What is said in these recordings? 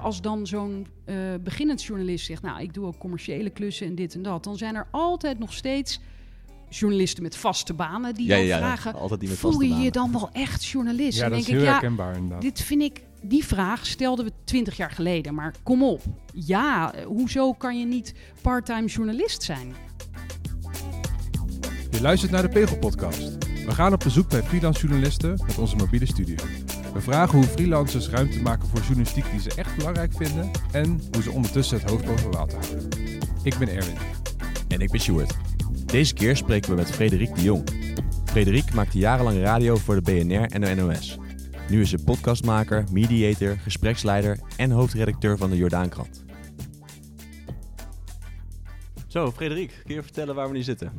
als dan zo'n eh, beginnend journalist zegt... nou, ik doe ook commerciële klussen en dit en dat... dan zijn er altijd nog steeds journalisten met vaste banen die Ja, dan ja, ja, vragen... altijd die met voel je je dan wel echt journalist? Ja, En dat is denk heel ik, ja, herkenbaar inderdaad. dit vind ik... Die vraag stelden we twintig jaar geleden. Maar kom op. Ja, eh, hoezo kan je niet parttime journalist zijn? Je luistert naar de Pegel Podcast. We gaan op bezoek bij freelance journalisten met onze mobiele studio. We vragen hoe freelancers ruimte maken voor journalistiek die ze echt belangrijk vinden en hoe ze ondertussen het hoofd boven water houden. Ik ben Erwin. En ik ben Sjoerd. Deze keer spreken we met Frederik de Jong. Frederik maakte jarenlang radio voor de BNR en de NOS. Nu is hij podcastmaker, mediator, gespreksleider en hoofdredacteur van de Jordaankrant. Zo, Frederik, kun je vertellen waar we nu zitten?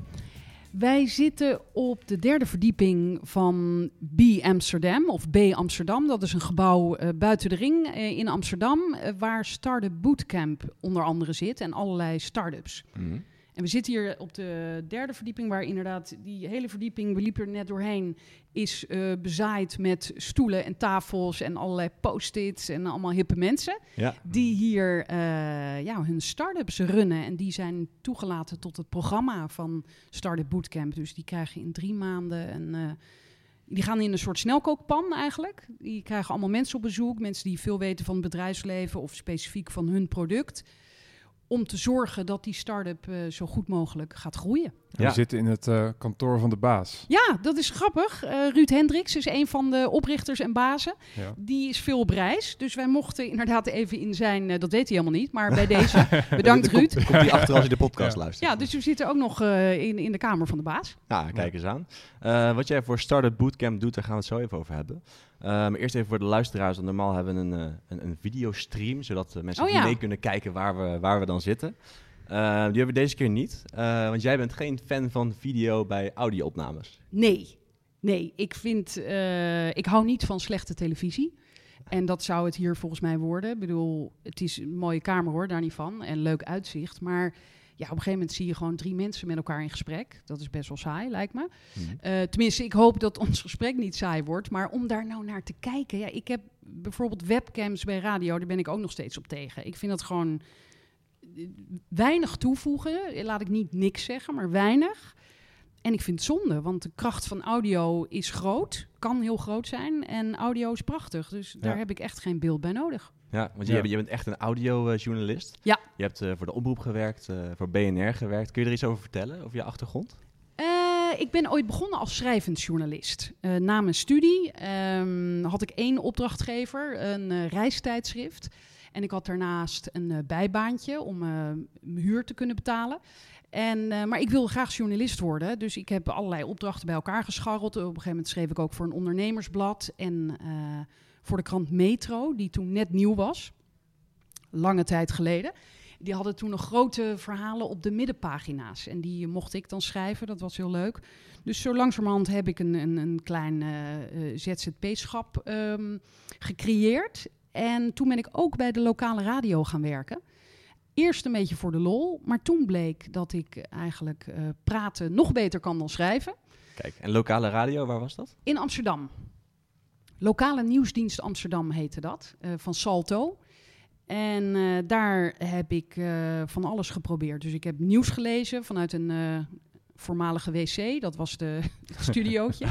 Wij zitten op de derde verdieping van B Amsterdam, of B Amsterdam. Dat is een gebouw eh, buiten de ring eh, in Amsterdam, eh, waar Startup Bootcamp onder andere zit en allerlei start-ups. En we zitten hier op de derde verdieping, waar inderdaad die hele verdieping, we liepen er net doorheen, is eh, bezaaid met stoelen en tafels en allerlei post-its en allemaal hippe mensen. Ja. Die hier eh, ja, hun start-ups runnen. En die zijn toegelaten tot het programma van Startup Bootcamp. Dus die krijgen in drie maanden een. eh, die gaan in een soort snelkookpan eigenlijk. Die krijgen allemaal mensen op bezoek. Mensen die veel weten van het bedrijfsleven of specifiek van hun product. Om te zorgen dat die start-up eh, zo goed mogelijk gaat groeien. We Ja. zitten in het eh, kantoor van de baas. Ja, dat is grappig. Eh, Ruud Hendricks is een van de oprichters en bazen. Ja. Die is veel op reis. Dus wij mochten inderdaad even in zijn... eh, dat weet hij helemaal niet, maar bij deze. Bedankt Dan komt- Ruud. Dan komt hij achter als je de podcast Ja. luistert. Ja, dus we zitten ook nog eh, in, in de kamer van de baas. Nou, kijk eens aan. Eh, wat jij voor Startup Bootcamp doet, daar gaan we het zo even over hebben. Maar eerst even voor de luisteraars. want Normaal hebben we een, eh, een, een videostream, zodat mensen Oh ja. mee kunnen kijken waar we, waar we dan zitten. Eh, die hebben we deze keer niet, eh, want jij bent geen fan van video bij audio-opnames. Nee, nee. Ik vind... eh, ik hou niet van slechte televisie. En dat zou het hier volgens mij worden. Ik bedoel, het is een mooie kamer hoor, daar niet van. En leuk uitzicht. Maar ja, op een gegeven moment zie je gewoon drie mensen met elkaar in gesprek. Dat is best wel saai, lijkt me. Eh, tenminste, ik hoop dat ons gesprek niet saai wordt. Maar om daar nou naar te kijken. Ja, ik heb bijvoorbeeld webcams bij radio. Daar ben ik ook nog steeds op tegen. Ik vind dat gewoon weinig toevoegen. Laat ik niet niks zeggen, maar weinig. En ik vind het zonde, want de kracht van audio is groot. Kan heel groot zijn. En audio is prachtig. Dus daar Ja. heb ik echt geen beeld bij nodig. Ja, want je, Ja. bent- je bent echt een audiojournalist. Ja. Je hebt eh, voor de omroep gewerkt, eh, voor BNR gewerkt. Kun je er iets over vertellen, over je achtergrond? Eh, ik ben ooit begonnen als schrijvend journalist. Eh, na mijn studie ehm, had ik één opdrachtgever, een reistijdschrift. En ik had daarnaast een eh, bijbaantje om eh, mijn huur te kunnen betalen. En, eh, maar ik wilde graag journalist worden. Dus ik heb allerlei opdrachten bij elkaar gescharreld. Op een gegeven moment schreef ik ook voor een ondernemersblad. En voor de krant Metro, die toen net nieuw was. Lange tijd geleden. Die hadden toen nog grote verhalen op de middenpagina's. En die mocht ik dan schrijven. Dat was heel leuk. Dus zo langzamerhand heb ik een, een, een klein eh, ZZP-schap ehm, gecreëerd. En toen ben ik ook bij de lokale radio gaan werken. Eerst een beetje voor de lol, maar toen bleek dat ik eigenlijk eh, praten nog beter kan dan schrijven. Kijk, en lokale radio, waar was dat? In Amsterdam. Lokale Nieuwsdienst Amsterdam heette dat, eh, van Salto. En eh, daar heb ik van alles geprobeerd. Dus ik heb nieuws gelezen vanuit een voormalige wc, dat was de studiootje.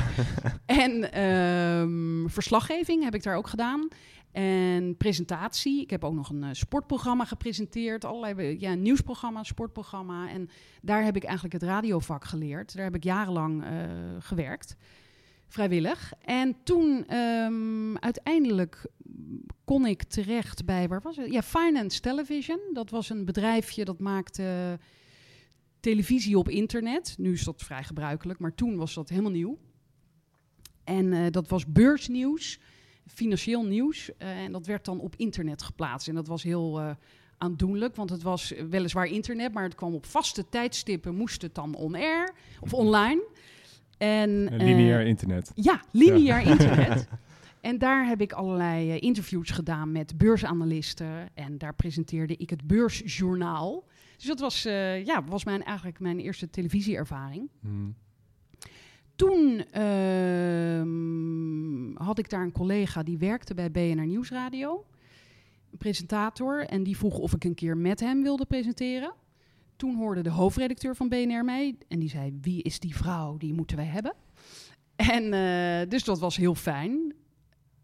en ehm, verslaggeving heb ik daar ook gedaan. En presentatie. Ik heb ook nog een eh, sportprogramma gepresenteerd. Allerlei ja, een nieuwsprogramma, sportprogramma. En daar heb ik eigenlijk het radiovak geleerd. Daar heb ik jarenlang eh, gewerkt vrijwillig. En toen ehm, uiteindelijk kon ik terecht bij, waar was het? Ja, Finance Television. Dat was een bedrijfje dat maakte televisie op internet. Nu is dat vrij gebruikelijk, maar toen was dat helemaal nieuw. En eh, dat was beursnieuws, financieel nieuws. eh, en dat werd dan op internet geplaatst. En dat was heel eh, aandoenlijk, want het was weliswaar internet, maar het kwam op vaste tijdstippen, moest het dan on-air of online. En, lineair internet. ja, lineair internet. En daar heb ik allerlei interviews gedaan met beursanalisten. En daar presenteerde ik het beursjournaal. Dus dat was, eh, ja, was mijn, eigenlijk mijn eerste televisieervaring. Hmm. Toen ehm, had ik daar een collega die werkte bij BNR Nieuwsradio. een presentator. En die vroeg of ik een keer met hem wilde presenteren. Toen hoorde de hoofdredacteur van BNR mij. En die zei, wie is die vrouw? Die moeten wij hebben. En eh, dus dat was heel fijn.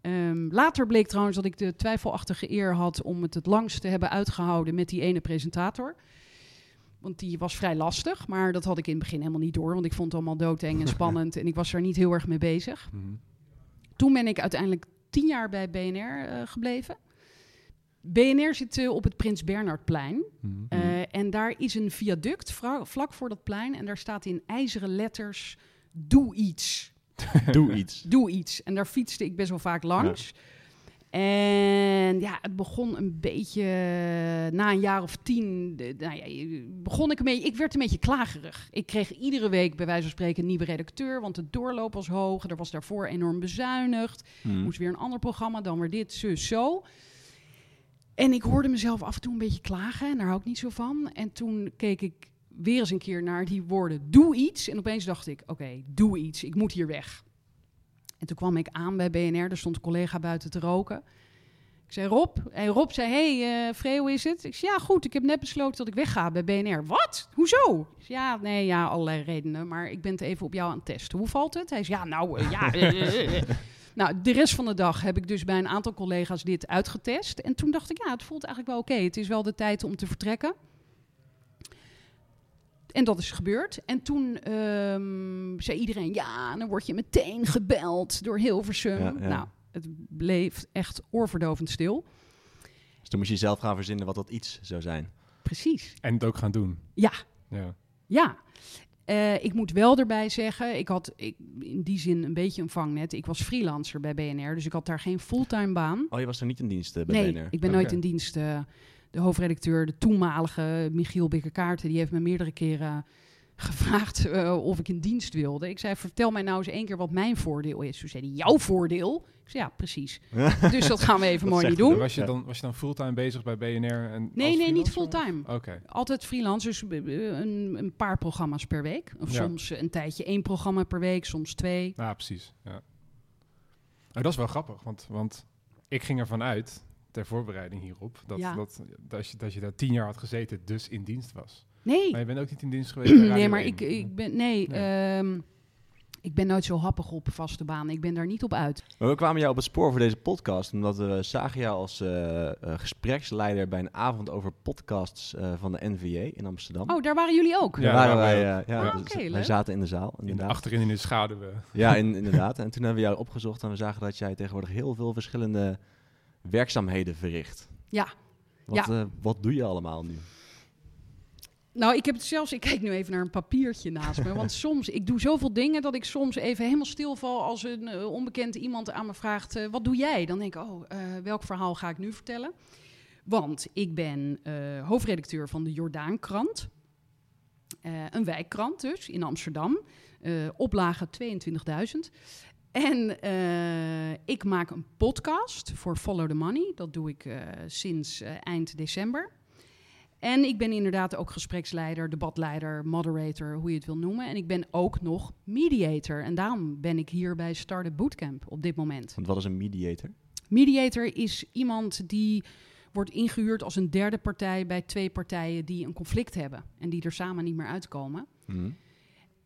Ehm, later bleek trouwens dat ik de twijfelachtige eer had om het het langst te hebben uitgehouden met die ene presentator. Want die was vrij lastig, maar dat had ik in het begin helemaal niet door. Want ik vond het allemaal doodeng en spannend en ik was er niet heel erg mee bezig. Mhm. Toen ben ik uiteindelijk tien jaar bij BNR eh, gebleven. BNR zit eh, op het Prins Bernhardplein. Mhm. Eh, en daar is een viaduct vra- vlak voor dat plein. En daar staat in ijzeren letters: Doe iets. Doe iets. Doe iets. En daar fietste ik best wel vaak langs. En ja, het begon een beetje na een jaar of tien. nou ja, begon ik een beetje. Ik werd een beetje klagerig. Ik kreeg iedere week bij wijze van spreken een nieuwe redacteur, want de doorloop was hoog. Er was daarvoor enorm bezuinigd. Mhm. Moest weer een ander programma, dan weer dit, zus, zo. En ik hoorde mezelf af en toe een beetje klagen. En daar hou ik niet zo van. En toen keek ik weer eens een keer naar die woorden: doe iets. En opeens dacht ik: oké, doe iets. Ik moet hier weg. En toen kwam ik aan bij BNR. Er stond een collega buiten te roken. Ik zei Rob. En Rob zei: hey, hoe is het? Ik zei: Ja, goed. Ik heb net besloten dat ik wegga bij BNR. Wat? Hoezo? Ik zei, ja, nee, ja, allerlei redenen. Maar ik ben het even op jou aan het testen. Hoe valt het? Hij zei: Ja, nou, eh, ja. Nou, de rest van de dag heb ik dus bij een aantal collega's dit uitgetest. En toen dacht ik, ja, het voelt eigenlijk wel oké. Het is wel de tijd om te vertrekken. En dat is gebeurd. En toen ehm, zei iedereen, ja, dan word je meteen gebeld door Hilversum. Ja, ja. Nou, het bleef echt oorverdovend stil. Dus toen moest je zelf gaan verzinnen wat dat iets zou zijn. Precies. En het ook gaan doen. Ja, Ja. Ja, Eh, ik moet wel erbij zeggen, ik had ik, in die zin een beetje een vangnet. Ik was freelancer bij BNR, dus ik had daar geen fulltime baan. Oh, je was er niet in dienst eh, bij nee, BNR? ik ben nooit in dienst. eh, de hoofdredacteur, de toenmalige Michiel Bikkerkaarten, die heeft me meerdere keren gevraagd eh, of ik in dienst wilde. Ik zei, vertel mij nou eens één keer wat mijn voordeel is. Toen zei hij, jouw voordeel? Ik zei, ja, precies. dus dat gaan we even Dat mooi niet doen. Was je, dan, was je dan fulltime bezig bij BNR? En Nee, als nee, niet fulltime. Oké. Altijd freelance, dus een, een paar programma's per week. Of Ja. soms een tijdje één programma per week, soms twee. Ja, precies. Ja. Dat is wel grappig, want, want ik ging ervan uit, ter voorbereiding hierop, dat, Ja. dat, dat, je, dat je daar tien jaar had gezeten, dus in dienst was. Nee, Maar je bent ook niet in dienst geweest nee maar 1. ik, ik ben, nee, Nee. ehm, ik ben nooit zo happig op vaste baan. Ik ben daar niet op uit. Maar we kwamen jou op het spoor voor deze podcast, omdat we zagen jou als eh, eh, gespreksleider bij een avond over podcasts eh, van de NVA in Amsterdam. Oh, daar waren jullie ook? Ja, Daar waren wij, eh, ja, Ah, dus oké, wij zaten in de zaal, in de, inderdaad. achterin in de schaduw. eh. Ja, in- inderdaad. En toen hebben we jou opgezocht en we zagen dat jij tegenwoordig heel veel verschillende werkzaamheden verricht. Ja. Wat, Ja. eh, wat doe je allemaal nu? Nou, ik heb het zelfs, ik kijk nu even naar een papiertje naast me. Want soms, ik doe zoveel dingen dat ik soms even helemaal stilval als een eh, onbekend iemand aan me vraagt: eh, wat doe jij? Dan denk ik: oh, welk verhaal ga ik nu vertellen? Want ik ben hoofdredacteur van de Jordaankrant. Een wijkkrant dus in Amsterdam. Oplage 22.000. En eh, ik maak een podcast voor Follow the Money. Dat doe ik eh, sinds eh, eind december. En ik ben inderdaad ook gespreksleider, debatleider, moderator, hoe je het wil noemen. En ik ben ook nog mediator. En daarom ben ik hier bij Startup Bootcamp op dit moment. Want wat is een mediator? Mediator is iemand die wordt ingehuurd als een derde partij bij twee partijen die een conflict hebben en die er samen niet meer uitkomen. Mhm.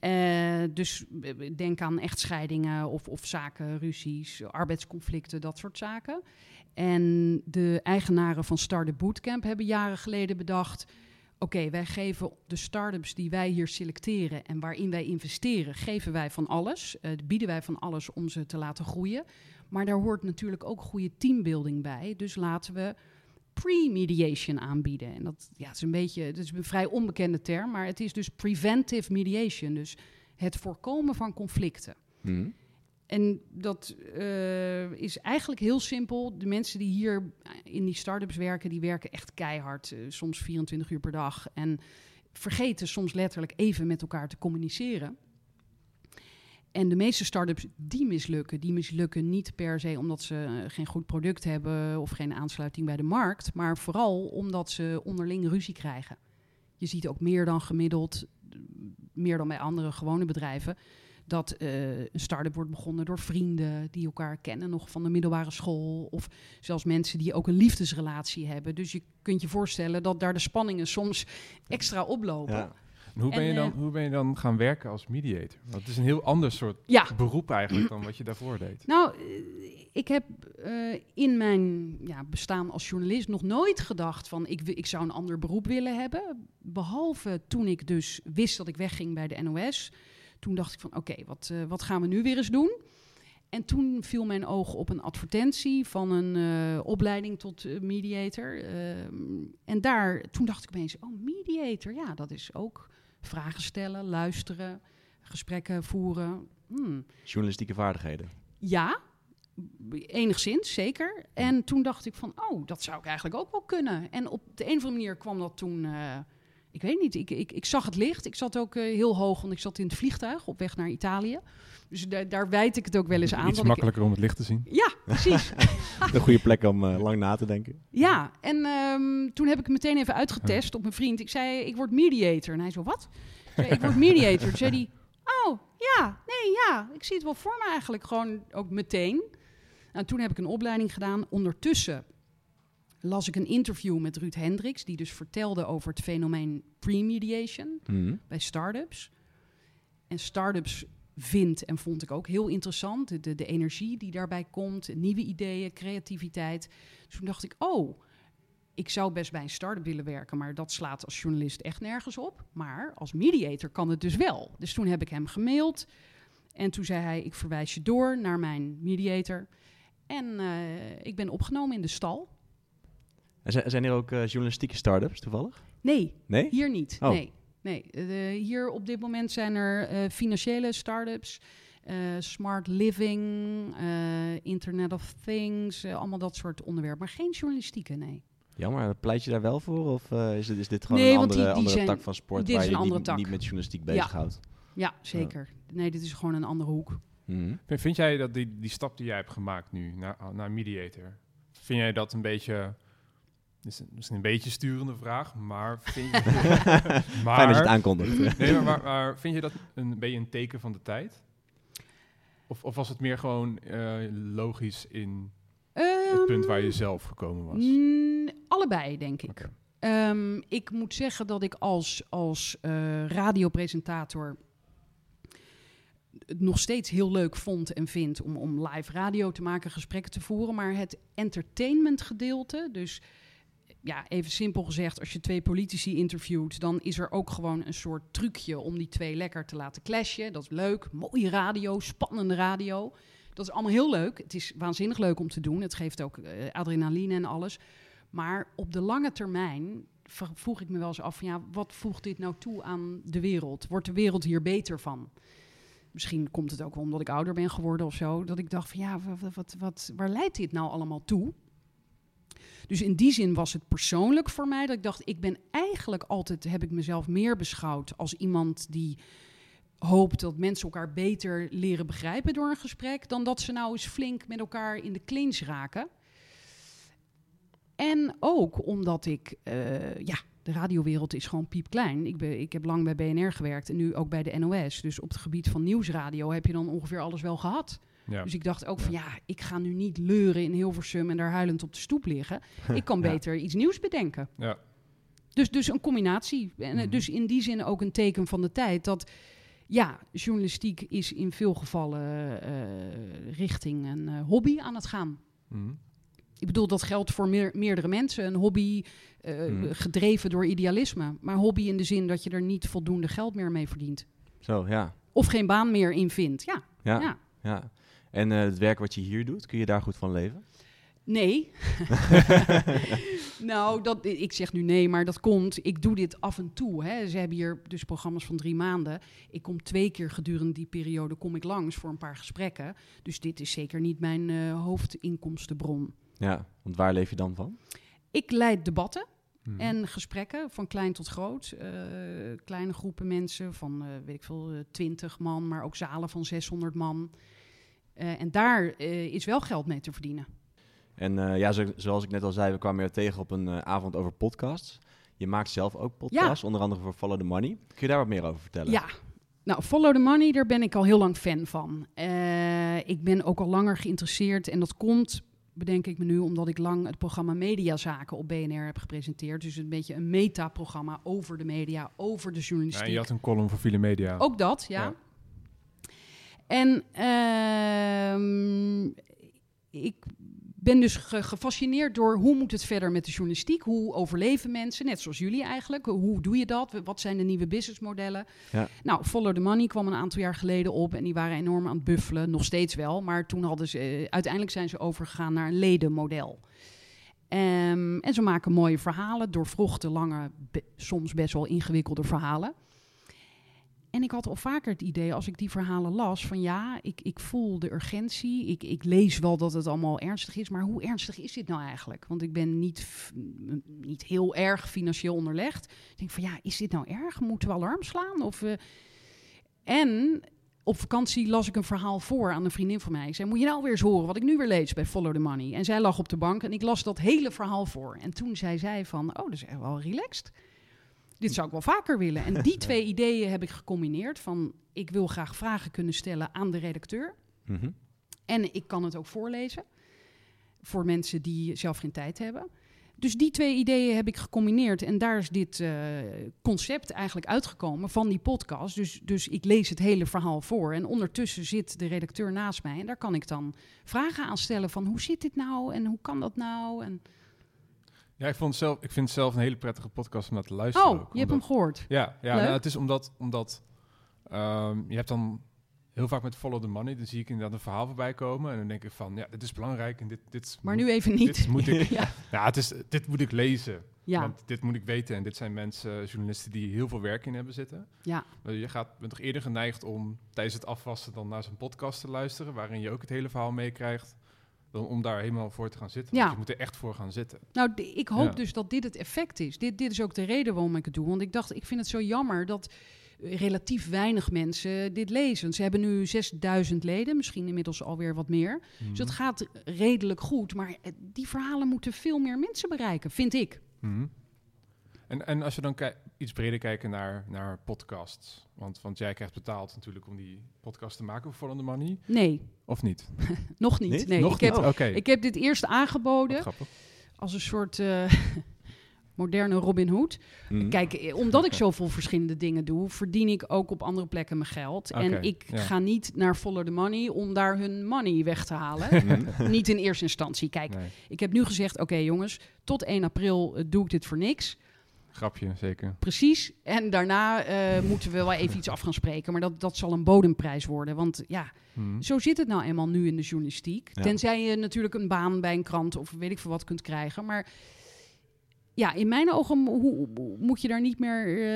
Eh, dus eh, denk aan echtscheidingen of, of zaken, ruzies, arbeidsconflicten, dat soort zaken. En de eigenaren van Startup Bootcamp hebben jaren geleden bedacht... oké, wij geven de start-ups die wij hier selecteren en waarin wij investeren... geven wij van alles, eh, bieden wij van alles om ze te laten groeien. Maar daar hoort natuurlijk ook goede teambuilding bij. Dus laten we pre-mediation aanbieden. En dat ja, is een beetje, het is een vrij onbekende term, maar het is dus preventive mediation. Dus het voorkomen van conflicten. Mhm. En dat eh, is eigenlijk heel simpel. De mensen die hier in die start-ups werken, die werken echt keihard. eh, soms 24 uur per dag. En vergeten soms letterlijk even met elkaar te communiceren. En de meeste start-ups die mislukken, die mislukken niet per se omdat ze eh, geen goed product hebben of geen aansluiting bij de markt, maar vooral omdat ze onderling ruzie krijgen. Je ziet ook meer dan gemiddeld, meer dan bij andere gewone bedrijven, dat eh, een start-up wordt begonnen door vrienden die elkaar kennen, nog van de middelbare school. Of zelfs mensen die ook een liefdesrelatie hebben. Dus je kunt je voorstellen dat daar de spanningen soms extra oplopen. En hoe, ben En, je dan, eh, hoe ben je dan gaan werken als mediator? Want het is een heel ander soort Ja, beroep eigenlijk dan wat je daarvoor deed. Nou, eh, ik heb eh, in mijn ja, bestaan als journalist nog nooit gedacht van ik, ik zou een ander beroep willen hebben. Behalve toen ik dus wist dat ik wegging bij de NOS. Toen dacht ik van oké, wat, wat gaan we nu weer eens doen? En toen viel mijn oog op een advertentie van een opleiding tot mediator. Ehm, en daar, toen dacht ik opeens, oh mediator, ja, dat is ook vragen stellen, luisteren, gesprekken voeren. Hmm. Journalistieke vaardigheden. Ja, enigszins, zeker. En toen dacht ik van, oh, dat zou ik eigenlijk ook wel kunnen. En op de een of andere manier kwam dat toen... eh, ik weet niet, ik, ik, ik zag het licht. Ik zat ook eh, heel hoog, want ik zat in het vliegtuig op weg naar Italië. Dus daar, daar wijd ik het ook wel eens aan. Iets ik- makkelijker om het licht te zien. ja, precies. Een goede plek om eh, lang na te denken. Ja, en ehm, toen heb ik het meteen even uitgetest op mijn vriend. Ik zei, ik word mediator. En hij zo, wat? Ik zei, ik word mediator. Toen zei hij, oh, ja, nee, ja. Ik zie het wel voor me eigenlijk gewoon ook meteen. En toen heb ik een opleiding gedaan. Ondertussen las ik een interview met Ruud Hendricks... die dus vertelde over het fenomeen pre-mediation Mhm. bij start-ups. En start-ups vind en vond ik ook heel interessant. De, de, de energie die daarbij komt, nieuwe ideeën, creativiteit. Dus toen dacht ik, oh, ik zou best bij een start-up willen werken, maar dat slaat als journalist echt nergens op. Maar als mediator kan het dus wel. Dus toen heb ik hem gemaild en toen zei hij, ik verwijs je door naar mijn mediator. En eh, ik ben opgenomen in de stal. En zijn, zijn er ook eh, journalistieke start-ups toevallig? Nee, Nee? Hier niet. Oh. Nee. Nee. Eh, hier op dit moment zijn er eh, financiële start-ups, eh, smart living, eh, Internet of Things, allemaal dat soort onderwerpen. Maar geen journalistieke, nee. Jammer, pleit je daar wel voor? Of eh, is, dit, is dit gewoon Nee, een andere, die- die andere zijn- tak van sport waar je niet, tak. niet met journalistiek Ja. bezighoudt? Ja, zeker. Nee, dit is gewoon een andere hoek. Mhm. Vind, vind jij dat die, die stap die jij hebt gemaakt nu naar, naar mediator, vind jij dat een beetje, is een- misschien een beetje sturende vraag, maar vind je, maar, Fijn dat je het aankondigt. nee, maar, maar, maar vind je dat een beetje een teken van de tijd? Of, of was het meer gewoon eh, logisch in het punt waar je zelf gekomen was? Ehm, mm, allebei, denk ik. Ehm, ik moet zeggen dat ik als, als eh, radiopresentator het nog steeds heel leuk vond en vind om, om live radio te maken, gesprekken te voeren. Maar het entertainment gedeelte, dus ja, even simpel gezegd, als je twee politici interviewt, dan is er ook gewoon een soort trucje om die twee lekker te laten clashen. Dat is leuk. Mooie radio, spannende radio. Dat is allemaal heel leuk. Het is waanzinnig leuk om te doen. Het geeft ook eh, adrenaline en alles. Maar op de lange termijn vroeg ik me wel eens af: van, ja, wat voegt dit nou toe aan de wereld? Wordt de wereld hier beter van? Misschien komt het ook omdat ik ouder ben geworden of zo. Dat ik dacht van ja, wa- wa- wat, wat, waar leidt dit nou allemaal toe? Dus in die zin was het persoonlijk voor mij dat ik dacht, ik ben eigenlijk altijd, heb ik mezelf meer beschouwd als iemand die hoopt dat mensen elkaar beter leren begrijpen door een gesprek, dan dat ze nou eens flink met elkaar in de clinch raken. En ook omdat ik, eh, ja, de radiowereld is gewoon piepklein. Ik, ben, ik heb lang bij BNR gewerkt en nu ook bij de NOS. Dus op het gebied van nieuwsradio heb je dan ongeveer alles wel gehad. Ja. Dus ik dacht ook van ja, ik ga nu niet leuren in Hilversum en daar huilend op de stoep liggen. Ik kan beter iets nieuws bedenken. Ja. Dus, dus een combinatie. En eh, Mhm. dus in die zin ook een teken van de tijd dat ja, journalistiek is in veel gevallen eh, richting een eh, hobby aan het gaan. Mhm. Ik bedoel, dat geldt voor meer, meerdere mensen. Een hobby Mhm. gedreven door idealisme. Maar hobby in de zin dat je er niet voldoende geld meer mee verdient. Zo, ja. Of geen baan meer in vindt. Ja, Ja. ja. ja. En eh, het werk wat je hier doet, kun je daar goed van leven? Nee. nou, dat, ik zeg nu nee, maar dat komt. Ik doe dit af en toe. Hè. Ze hebben hier dus programma's van drie maanden. Ik kom twee keer gedurende die periode kom ik langs voor een paar gesprekken. Dus dit is zeker niet mijn eh, hoofdinkomstenbron. Ja, want waar leef je dan van? Ik leid debatten Mhm. en gesprekken van klein tot groot. Eh, kleine groepen mensen van, eh, weet ik veel, 20 man, maar ook zalen van 600 man. Eh, en daar eh, is wel geld mee te verdienen. En eh, ja, zo- zoals ik net al zei, we kwamen je tegen op een eh, avond over podcasts. Je maakt zelf ook podcasts, onder andere voor Follow the Money. Kun je daar wat meer over vertellen? Ja, Nou, Follow the Money, daar ben ik al heel lang fan van. Eh, ik ben ook al langer geïnteresseerd en dat komt, bedenk ik me nu, omdat ik lang het programma Mediazaken op BNR heb gepresenteerd. Dus een beetje een metaprogramma over de media, over de Ja, journalistiek. en je had een column voor File Media. Ook dat, ja. Ja. En ehm, ik ben dus ge- gefascineerd door hoe moet het verder met de journalistiek? Hoe overleven mensen, net zoals jullie eigenlijk? Hoe doe je dat? Wat zijn de nieuwe businessmodellen? Ja. Nou, Follow the Money kwam een aantal jaar geleden op en die waren enorm aan het buffelen, nog steeds wel. Maar toen hadden ze, eh, uiteindelijk zijn ze overgegaan naar een ledenmodel. Ehm, en ze maken mooie verhalen, doorvrochte, lange, be- soms best wel ingewikkelde verhalen. En ik had al vaker het idee, als ik die verhalen las, van ja, ik, ik voel de urgentie. Ik, ik lees wel dat het allemaal ernstig is, maar hoe ernstig is dit nou eigenlijk? Want ik ben niet, niet heel erg financieel onderlegd. Ik denk van ja, is dit nou erg? Moeten we alarm slaan? Of, eh, En op vakantie las ik een verhaal voor aan een vriendin van mij. Ik zei, moet je nou weer eens horen wat ik nu weer lees bij Follow the Money? En zij lag op de bank en ik las dat hele verhaal voor. En toen zei zij van, oh, dat is echt wel relaxed. Dit zou ik wel vaker willen. En die twee ideeën heb ik gecombineerd. Van, ik wil graag vragen kunnen stellen aan de redacteur. Mhm. En ik kan het ook voorlezen. Voor mensen die zelf geen tijd hebben. Dus die twee ideeën heb ik gecombineerd. En daar is dit eh, concept eigenlijk uitgekomen van die podcast. Dus, dus ik lees het hele verhaal voor. En ondertussen zit de redacteur naast mij. En daar kan ik dan vragen aan stellen van hoe zit dit nou? En hoe kan dat nou? En, Ja, ik, vond het zelf, ik vind het zelf een hele prettige podcast om naar te luisteren. oh, ook, je hebt hem gehoord. Ja, ja nou, het is omdat, omdat ehm, je hebt dan heel vaak met Follow the Money, dan zie ik inderdaad een verhaal voorbij komen en dan denk ik van, ja, dit is belangrijk en dit, dit Maar moet- nu even niet. Dit moet ik, ja. ja, het is, dit moet ik lezen, Ja, want dit moet ik weten en dit zijn mensen, journalisten die heel veel werk in hebben zitten. ja, Maar je gaat, bent toch eerder geneigd om tijdens het afwassen dan naar zo'n podcast te luisteren, waarin je ook het hele verhaal meekrijgt, dan om daar helemaal voor te gaan zitten. Ja. Want je moet er echt voor gaan zitten. Nou, ik hoop Ja. dus dat dit het effect is. Dit, dit is ook de reden waarom ik het doe. Want ik dacht, ik vind het zo jammer dat eh, relatief weinig mensen dit lezen. Ze hebben nu 6000 leden, misschien inmiddels alweer wat meer. Dus het gaat redelijk goed. Maar eh, die verhalen moeten veel meer mensen bereiken, vind ik. Mhm. En, en als je dan iets breder kijken naar, naar podcasts, want, want jij krijgt betaald natuurlijk om die podcast te maken voor Follow the Money, Nee, of niet? nog niet. Niet? Nee, Nog ik, heb, ik heb dit eerst Wat aangeboden grappig. als een soort eh, moderne Robin Hood. Mhm. Kijk, eh, omdat ik zoveel verschillende dingen doe, verdien ik ook op andere plekken mijn geld. En ik ja. ga niet naar Follow the Money om daar hun money weg te halen. Mhm. niet in eerste instantie. Kijk, Nee, ik heb nu gezegd, oké jongens, tot 1 april eh, doe ik dit voor niks. Grapje, zeker. Precies. En daarna eh, moeten we wel even iets af gaan spreken. Maar dat, dat zal een bodemprijs worden. Want ja, Mhm. zo zit het nou eenmaal nu in de journalistiek. Ja. Tenzij je natuurlijk een baan bij een krant of weet ik veel wat kunt krijgen. Maar ja, in mijn ogen hoe, hoe- moet je daar niet meer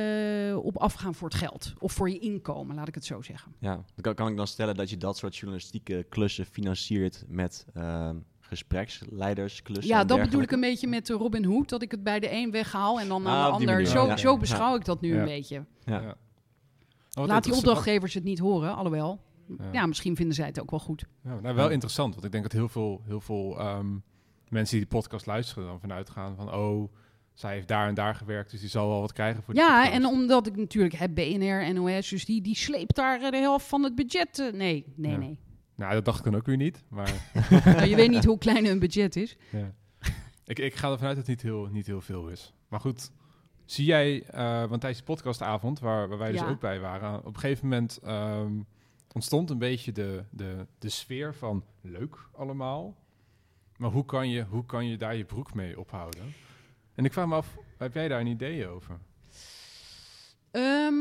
eh, op afgaan voor het geld. Of voor je inkomen, laat ik het zo zeggen. Ja, dan kan, kan ik dan stellen dat je dat soort journalistieke klussen financiert met ehm gespreksleidersklussen. ja, dat bedoel ik een beetje met de Robin Hood. Dat ik het bij de een weghaal en dan Ah, aan de ander. manier, Zo, ja. zo Ja. beschouw ik dat nu Ja. een beetje. Ja. Ja. Oh, Laat die opdrachtgevers het niet horen, alhoewel. Ja. Ja, misschien vinden zij het ook wel goed. Ja, nou, wel interessant, want ik denk dat heel veel, heel veel ehm, mensen die die podcast luisteren dan vanuit gaan van, oh, zij heeft daar en daar gewerkt, dus die zal wel wat krijgen voor die Ja, en omdat ik natuurlijk heb BNR, NOS, dus die, die sleept daar eh, de helft van het budget. eh, Nee, nee, Ja. nee. Nou, dat dacht ik dan ook weer niet, maar nou, je weet niet hoe klein hun budget is. ja. ik, ik ga ervan uit dat het niet heel, niet heel veel is. Maar goed, zie jij, eh, want tijdens de podcastavond, waar, waar wij dus ook bij waren, op een gegeven moment ehm, ontstond een beetje de, de, de sfeer van leuk allemaal, maar hoe kan, je, hoe kan je daar je broek mee ophouden? En ik vraag me af, heb jij daar een idee over? Ehm,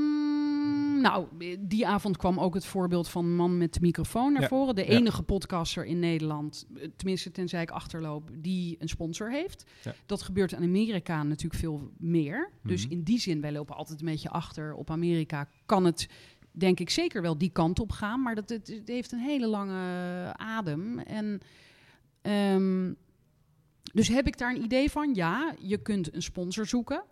nou, die avond kwam ook het voorbeeld van Man met de microfoon naar Ja, voren. De ja. enige podcaster in Nederland, tenminste tenzij ik achterloop, die een sponsor heeft. Ja. Dat gebeurt in Amerika natuurlijk veel meer. Dus Mhm. in die zin, wij lopen altijd een beetje achter. Op Amerika kan het, denk ik, zeker wel die kant op gaan. Maar dat, het, het heeft een hele lange adem. En... ehm, dus heb ik daar een idee van? Ja, je kunt een sponsor zoeken.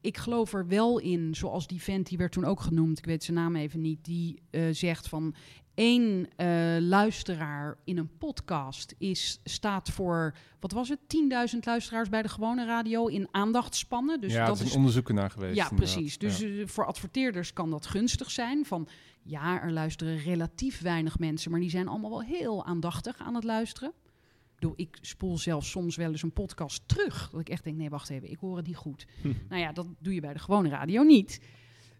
Ik geloof er wel in, zoals die vent, die werd toen ook genoemd, ik weet zijn naam even niet, die eh, zegt van één eh, luisteraar in een podcast is, staat voor, wat was het, 10.000 luisteraars bij de gewone radio in aandachtspannen. Dus ja, dat is een onderzoek naar geweest. ja, inderdaad. precies. Dus Ja. eh, voor adverteerders kan dat gunstig zijn. Van Ja, er luisteren relatief weinig mensen, maar die zijn allemaal wel heel aandachtig aan het luisteren. Ik bedoel, ik spoel zelfs soms wel eens een podcast terug. Dat ik echt denk, nee, wacht even, ik hoor het niet goed. Nou ja, dat doe je bij de gewone radio niet.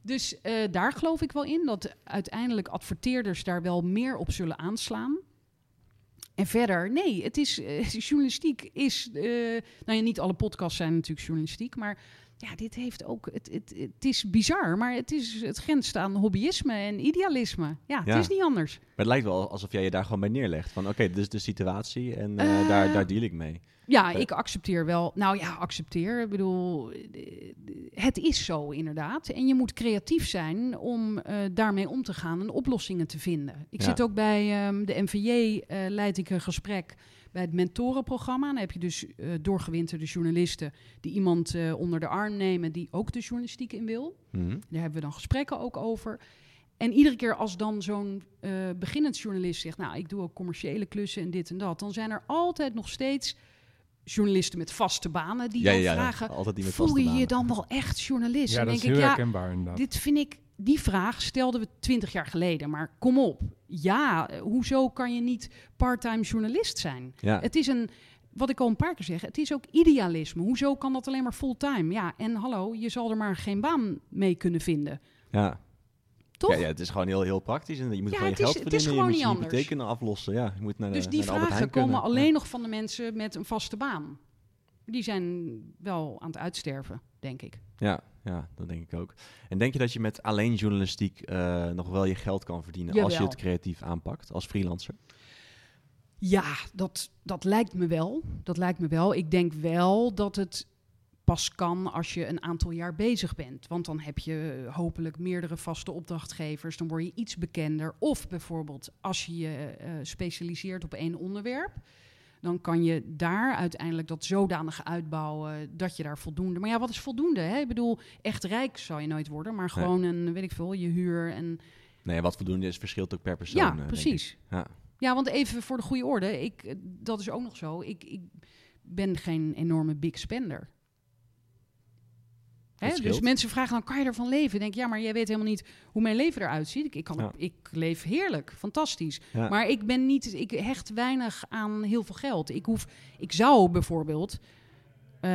Dus eh, daar geloof ik wel in dat uiteindelijk adverteerders daar wel meer op zullen aanslaan. En verder, nee, het is eh, journalistiek is. eh, nou ja, niet alle podcasts zijn natuurlijk journalistiek, maar ja, dit heeft ook. Het, het, het is bizar, maar het is het grenst aan hobbyisme en idealisme. Ja, Ja. het is niet anders. Maar het lijkt wel alsof jij je daar gewoon bij neerlegt. Van oké, dit is de situatie en eh, Eh, daar, daar deal ik mee. Ja, Eh. ik accepteer wel. Nou ja, accepteer. Ik bedoel, het is zo inderdaad. En je moet creatief zijn om daarmee om te gaan en oplossingen te vinden. Ik Ja. zit ook bij ehm, de NVJ, eh leid ik een gesprek bij het mentorenprogramma. Dan heb je dus eh, doorgewinterde journalisten die iemand eh, onder de arm nemen die ook de journalistiek in wil. Mhm. Daar hebben we dan gesprekken ook over. En iedere keer als dan zo'n eh, beginnend journalist zegt... nou, ik doe ook commerciële klussen en dit en dat... dan zijn er altijd nog steeds journalisten met vaste banen... die Ja, dan ja, ja, vragen, altijd die met voel vaste je je dan wel echt journalist? Ja, en dat denk is heel ik, ja, herkenbaar inderdaad. dit vind ik... Die vraag stelden we twintig jaar geleden, maar kom op. Ja, hoezo kan je niet parttime journalist zijn? Ja, Het is een, wat ik al een paar keer zeg, het is ook idealisme. Hoezo kan dat alleen maar fulltime? Ja, en hallo, je zal er maar geen baan mee kunnen vinden. ja. Toch? Ja, ja, het is gewoon heel, heel praktisch. En je moet Ja, gewoon je het is- geld het is verdienen. gewoon je niet moet je anders. kunnen aflossen. Ja, je moet naar de, Dus die naar vragen komen kunnen. alleen Ja. nog van de mensen met een vaste baan. Die zijn wel aan het uitsterven, denk ik. Ja, ja, dat denk ik ook. En denk je dat je met alleen journalistiek eh, nog wel je geld kan verdienen als je het creatief aanpakt als freelancer? Ja, dat, dat lijkt me wel. Dat lijkt me wel. Ik denk wel dat het pas kan als je een aantal jaar bezig bent. Want dan heb je eh, hopelijk meerdere vaste opdrachtgevers. Dan word je iets bekender. Of bijvoorbeeld als je je eh, specialiseert op één onderwerp. Dan kan je daar uiteindelijk dat zodanig uitbouwen dat je daar voldoende. Maar ja, wat is voldoende? Hè? Ik bedoel, echt rijk zou je nooit worden, maar Nee. gewoon een, weet ik veel, je huur en Nee, wat voldoende is, verschilt ook per persoon. ja, eh, precies. Ja. Ja, want even voor de goede orde, ik, eh, dat is ook nog zo. Ik, ik ben geen enorme big spender. Hè, dus mensen vragen dan, kan je ervan leven? Ik denk, ja, maar jij weet helemaal niet hoe mijn leven eruit ziet. Ik, ik, kan, Ja. ik leef heerlijk, fantastisch. Ja. Maar ik ben niet, ik hecht weinig aan heel veel geld. Ik hoef, ik zou bijvoorbeeld eh,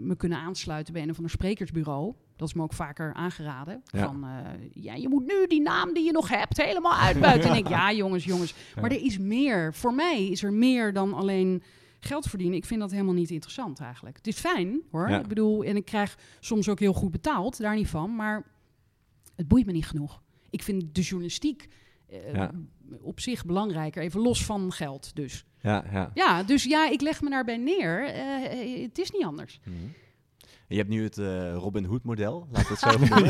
me kunnen aansluiten bij een of ander sprekersbureau. Dat is me ook vaker aangeraden. Ja. Van, eh, ja, je moet nu die naam die je nog hebt helemaal uitbuiten. en ik, ja, jongens, jongens. Maar er is meer. Voor mij is er meer dan alleen geld verdienen. Ik vind dat helemaal niet interessant eigenlijk. Het is fijn, hoor. Ja. Ik bedoel, en ik krijg soms ook heel goed betaald, daar niet van. Maar het boeit me niet genoeg. Ik vind de journalistiek eh, Ja. op zich belangrijker. Even los van geld dus. Ja, ja. Ja, dus ja, ik leg me daarbij neer. Eh, eh, het is niet anders. Mhm. Je hebt nu het eh, Robin Hood model, laat het zo noemen.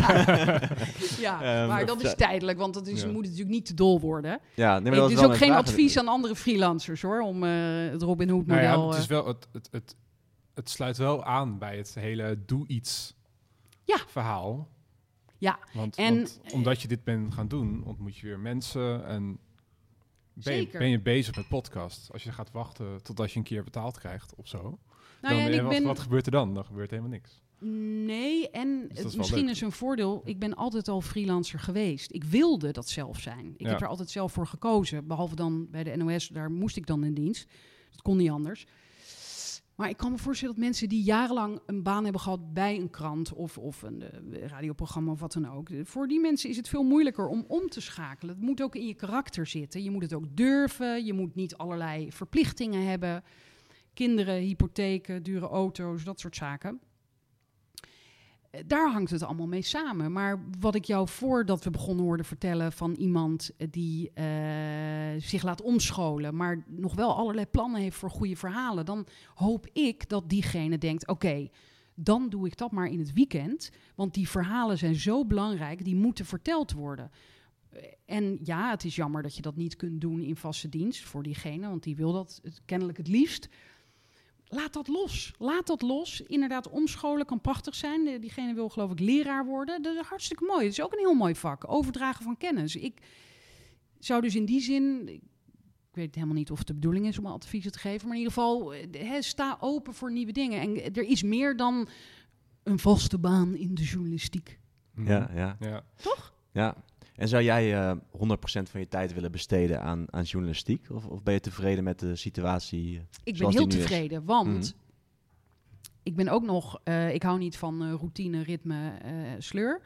Ja, Ehm, maar dat is tijdelijk, want dat is, Ja. moet natuurlijk niet te dol worden. Ja, nee, maar Het dat is wel ook geen vraag. advies aan andere freelancers hoor, om eh, het Robin Hood Nou model... ja, het, eh, is wel, het, het, het, het sluit wel aan bij het hele doe iets Ja. verhaal. Ja, Want, en- want omdat je dit bent gaan doen, ontmoet je weer mensen en ben je, ben je bezig met podcast. Als je gaat wachten totdat je een keer betaald krijgt of zo, nou dan, ja, en ik wat, ben... wat gebeurt er dan? Dan gebeurt helemaal niks. Nee, en Dus is misschien leuk. is een voordeel. Ik ben altijd al freelancer geweest. Ik wilde dat zelf zijn. Ik Ja. heb er altijd zelf voor gekozen. Behalve dan bij de NOS, daar moest ik dan in dienst. Dat kon niet anders. Maar ik kan me voorstellen dat mensen die jarenlang een baan hebben gehad bij een krant of, of een eh, radioprogramma of wat dan ook. eh, Voor die mensen is het veel moeilijker om om te schakelen. Het moet ook in je karakter zitten. Je moet het ook durven. Je moet niet allerlei verplichtingen hebben. Kinderen, hypotheken, dure auto's, dat soort zaken. Eh, Daar hangt het allemaal mee samen. Maar wat ik jou voordat we begonnen hoorde vertellen van iemand eh, die eh, zich laat omscholen, maar nog wel allerlei plannen heeft voor goede verhalen, dan hoop ik dat diegene denkt: oké, dan doe ik dat maar in het weekend. Want die verhalen zijn zo belangrijk, die moeten verteld worden. En ja, het is jammer dat je dat niet kunt doen in vaste dienst voor diegene, want die wil dat kennelijk het liefst. Laat dat los. Laat dat los. Inderdaad, omscholen kan prachtig zijn. Eh, Diegene wil geloof ik leraar worden. Dat is hartstikke mooi. Het is ook een heel mooi vak. Overdragen van kennis. Ik zou dus in die zin... Ik weet helemaal niet of het de bedoeling is om adviezen te geven. Maar in ieder geval, eh, hè, sta open voor nieuwe dingen. En er is meer dan een vaste baan in de journalistiek. Ja, ja, ja. ja. En zou jij eh 100% van je tijd willen besteden aan, aan journalistiek? Of, of ben je tevreden met de situatie? eh, Ik ben heel is? tevreden, want Mhm. ik ben ook nog, eh, ik hou niet van eh, routine, ritme, eh, sleur.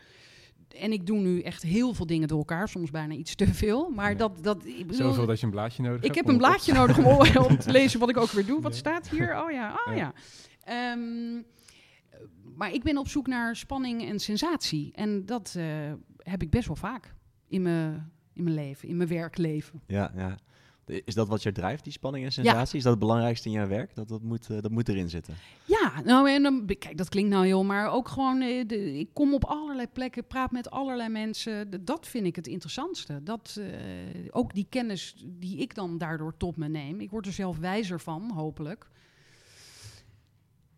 En ik doe nu echt heel veel dingen door elkaar, soms bijna iets te veel. Maar Ja. dat, dat, ik bedoel, Zoveel dat je een blaadje nodig ik hebt. heb om een blaadje nodig om, om te lezen wat ik ook weer doe. Wat Ja. staat hier? Oh ja, oh Ja. ja. Ehm, maar ik ben op zoek naar spanning en sensatie. En dat eh, heb ik best wel vaak in mijn, in mijn leven, in mijn werkleven. Ja, ja. Is dat wat je drijft, die spanning en sensatie? Is dat het belangrijkste in jouw werk? Dat, dat, moet, eh, dat moet erin zitten. Ja, nou en dan, kijk, dat klinkt nou heel, maar ook gewoon, eh, de, ik kom op allerlei plekken, praat met allerlei mensen. Dat vind ik het interessantste. Dat, eh, ook die kennis die ik dan daardoor tot me neem. Ik word er zelf wijzer van, hopelijk.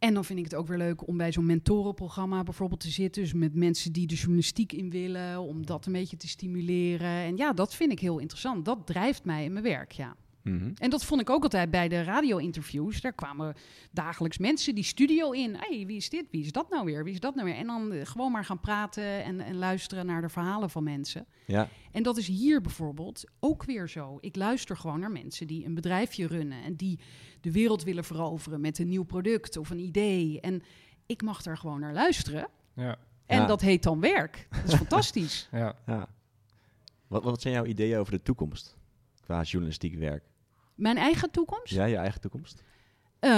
En dan vind ik het ook weer leuk om bij zo'n mentorenprogramma bijvoorbeeld te zitten. Dus met mensen die de journalistiek in willen, om dat een beetje te stimuleren. En ja, dat vind ik heel interessant. Dat drijft mij in mijn werk, ja. Mhm. En dat vond ik ook altijd bij de radio-interviews. Daar kwamen dagelijks mensen die studio in. hey, wie is dit? Wie is dat nou weer? Wie is dat nou weer? En dan eh, gewoon maar gaan praten en, en luisteren naar de verhalen van mensen. Ja, En dat is hier bijvoorbeeld ook weer zo. Ik luister gewoon naar mensen die een bedrijfje runnen en die de wereld willen veroveren met een nieuw product of een idee. En ik mag daar gewoon naar luisteren. Ja, En Ja. dat heet dan werk. Dat is fantastisch. ja. ja. Wat, wat zijn jouw ideeën over de toekomst? Qua journalistiek werk. Mijn eigen toekomst? Ja, je eigen toekomst? Eh,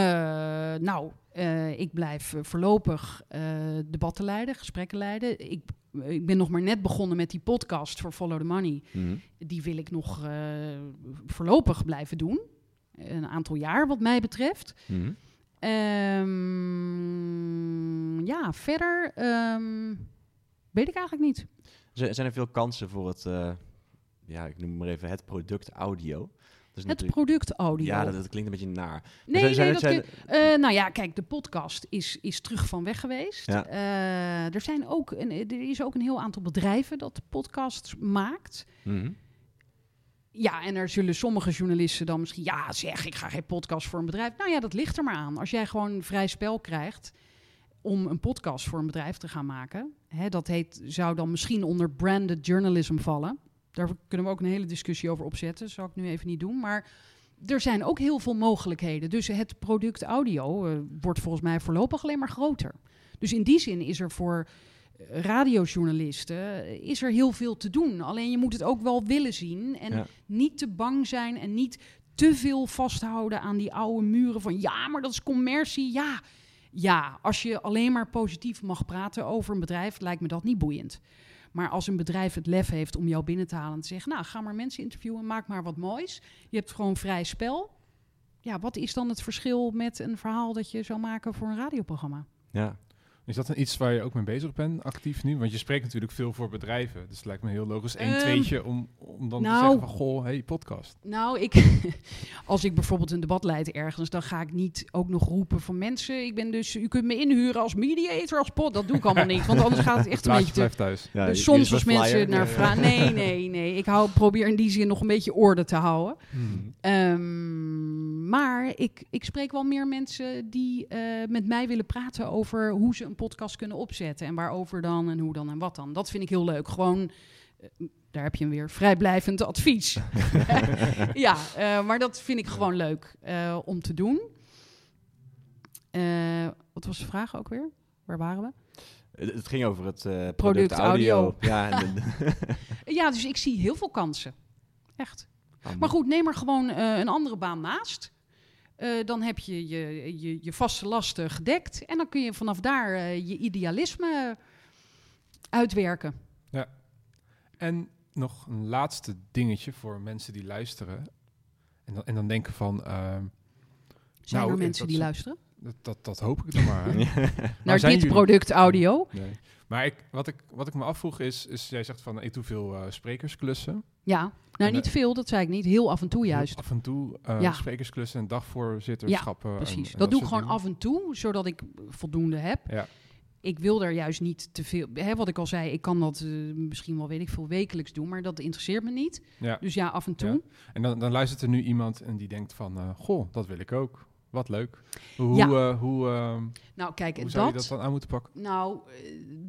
nou, eh, ik blijf eh, voorlopig eh, debatten leiden, gesprekken leiden. Ik, ik ben nog maar net begonnen met die podcast voor Follow the Money. Mhm. Die wil ik nog voorlopig blijven doen. Een aantal jaar wat mij betreft. Mhm. Ehm, ja, verder ehm, weet ik eigenlijk niet. Z- Zijn er veel kansen voor het, ja, ik noem maar even het product audio? Het natuurlijk- product audio. Ja, dat, dat klinkt een beetje naar. Nee, zijn- zijn nee, dat kun- eh, nou ja, kijk, de podcast is, is terug van weg geweest. Ja. Eh, er, zijn ook een, er is ook een heel aantal bedrijven dat podcasts maakt. Mhm. Ja, en er zullen sommige journalisten dan misschien... Ja, zeg, ik ga geen podcast voor een bedrijf. Nou ja, dat ligt er maar aan. Als jij gewoon vrij spel krijgt om een podcast voor een bedrijf te gaan maken... Hè, dat heet, zou dan misschien onder branded journalism vallen. Daar kunnen we ook een hele discussie over opzetten. Dat zal ik nu even niet doen, maar... Er zijn ook heel veel mogelijkheden. Dus het product audio eh, wordt volgens mij voorlopig alleen maar groter. Dus in die zin is er voor eh, radiojournalisten eh, is er heel veel te doen. Alleen je moet het ook wel willen zien en Ja. niet te bang zijn en niet te veel vasthouden aan die oude muren van ja, maar dat is commercie. Ja, ja, als je alleen maar positief mag praten over een bedrijf, lijkt me dat niet boeiend. Maar als een bedrijf het lef heeft om jou binnen te halen en te zeggen: Nou, ga maar mensen interviewen, maak maar wat moois. Je hebt gewoon vrij spel. Ja, wat is dan het verschil met een verhaal dat je zou maken voor een radioprogramma? Ja. Is dat een iets waar je ook mee bezig bent, actief nu? Want je spreekt natuurlijk veel voor bedrijven. Dus het lijkt me heel logisch. Eén Ehm, tweetje om, om dan nou- te zeggen van... Goh, hey, podcast. Nou, ik, als ik bijvoorbeeld een debat leid ergens, dan ga ik niet ook nog roepen van mensen. Ik ben dus, u kunt me inhuren als mediator, als pot. Dat doe ik allemaal niet, want anders gaat het echt een beetje te, blijft thuis. Ja, Dus soms als mensen flyer. naar vragen. Nee, nee, nee. Ik hou, probeer in die zin nog een beetje orde te houden. Hmm. Ehm, maar ik, ik spreek wel meer mensen die eh, met mij willen praten over hoe ze een podcast kunnen opzetten. En waarover dan en hoe dan en wat dan. Dat vind ik heel leuk. Gewoon, eh, daar heb je hem weer, vrijblijvend advies. ja, eh, maar dat vind ik gewoon leuk eh, om te doen. Wat was de vraag ook weer? Waar waren we? Het, ging over het product, Product audio. audio. Ja, Ja, dus ik zie heel veel kansen. Echt. Maar goed, neem er gewoon een andere baan naast. Eh, dan heb je je, je je vaste lasten gedekt. En dan kun je vanaf daar eh, je idealisme uitwerken. En nog een laatste dingetje voor mensen die luisteren. En dan, en dan denken van... ehm, Zijn Nou, er mensen die is- luisteren? Dat, dat, dat hoop ik dan maar. hè. Naar zijn dit jullie? product audio? Nee. Maar ik, wat, ik, wat ik me afvroeg is, is jij zegt van ik doe veel eh, sprekersklussen. Ja. Nou, En, niet eh, veel, dat zei ik niet. Heel af en toe juist. Af en toe eh, Ja. sprekersklussen en dagvoorzitterschappen. en- Precies. en Dat doe ik gewoon dingen. af en toe, zodat ik voldoende heb. Ja. Ik wil er juist niet te veel... Hè, wat ik al zei, ik kan dat misschien wel, weet ik veel, wekelijks doen. Maar dat interesseert me niet. Ja. Dus ja, af en toe. En dan, dan luistert er nu iemand en die denkt van, eh, goh, dat wil ik ook. Wat leuk. Hoe, Ja. eh, hoe, eh, Nou, kijk, hoe zou je dat, dat dan aan moeten pakken? nou, eh,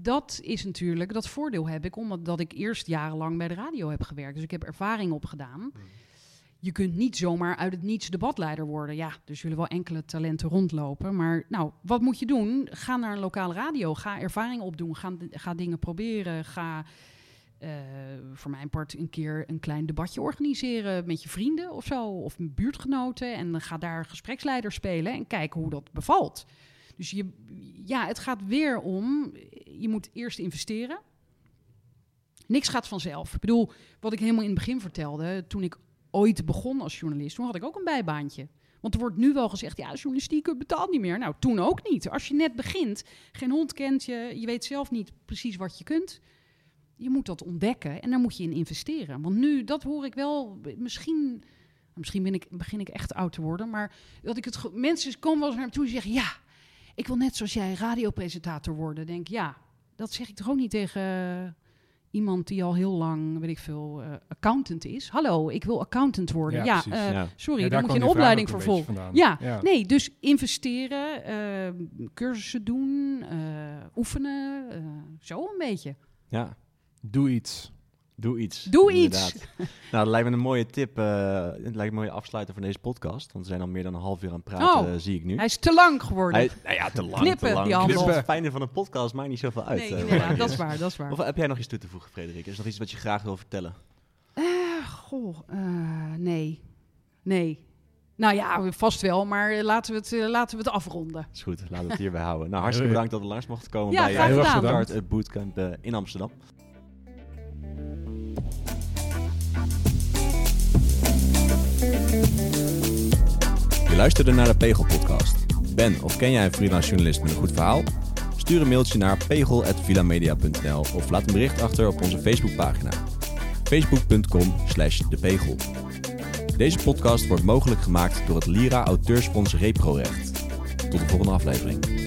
dat is natuurlijk, dat voordeel heb ik, omdat dat ik eerst jarenlang bij de radio heb gewerkt. Dus ik heb ervaring opgedaan. Je kunt niet zomaar uit het niets debatleider worden. Ja, er zullen wel enkele talenten rondlopen. Maar nou, wat moet je doen? Ga naar een lokale radio. Ga ervaring opdoen. Ga, ga dingen proberen. Ga eh, voor mijn part een keer een klein debatje organiseren met je vrienden of zo. Of buurtgenoten. En ga daar gespreksleider spelen en kijken hoe dat bevalt. Dus je, ja, het gaat weer om, je moet eerst investeren. Niks gaat vanzelf. Ik bedoel, wat ik helemaal in het begin vertelde, toen ik ooit begon als journalist, toen had ik ook een bijbaantje. Want er wordt nu wel gezegd, ja, journalistiek betaalt niet meer. Nou, toen ook niet. Als je net begint, geen hond kent je, je weet zelf niet precies wat je kunt. Je moet dat ontdekken en daar moet je in investeren. Want nu, dat hoor ik wel, misschien, misschien ben ik, begin ik echt oud te worden, maar dat ik het, mensen komen wel eens naar me toe en zeggen, ja, ik wil net zoals jij radiopresentator worden. Denk, ja, dat zeg ik toch ook niet tegen eh, iemand die al heel lang, weet ik veel, eh, accountant is. Hallo, ik wil accountant worden. Ja, eh, Ja. sorry, Ja, daar moet je een opleiding voor volgen. Ja, nee, dus investeren, cursussen doen, oefenen, zo een beetje. ja, Doe iets. doe iets. Doe Inderdaad. iets. Nou, dat lijkt me een mooie tip. eh, het lijkt me een mooie afsluiter van deze podcast. Want we zijn al meer dan een half uur aan het praten, Oh, eh, zie ik nu. Hij is te lang geworden. Hij- nou ja, te lang, Knippen, te lang. die handel. Knippen. Het fijne van een podcast maakt niet zoveel uit. nee, eh, inderdaad, dat is waar, dat is waar. Of heb jij nog iets toe te voegen, Frederik? Is er nog iets wat je graag wil vertellen? Eh, goh, eh, nee. Nee. Nou ja, vast wel, maar laten we het, laten we het afronden. Is goed, laten we het hierbij houden. Nou, hartstikke bedankt dat we langs mochten komen Ja, bij. Start Bootcamp eh, in Amsterdam. Je luisterde naar de Pegel podcast. Ben of ken jij een freelance journalist met een goed verhaal? Stuur een mailtje naar pegel.vilamedia.nl of laat een bericht achter op onze Facebookpagina. facebook.com slash depegel. Deze podcast wordt mogelijk gemaakt door het Lira Auteursfonds Reprorecht. Tot de volgende aflevering.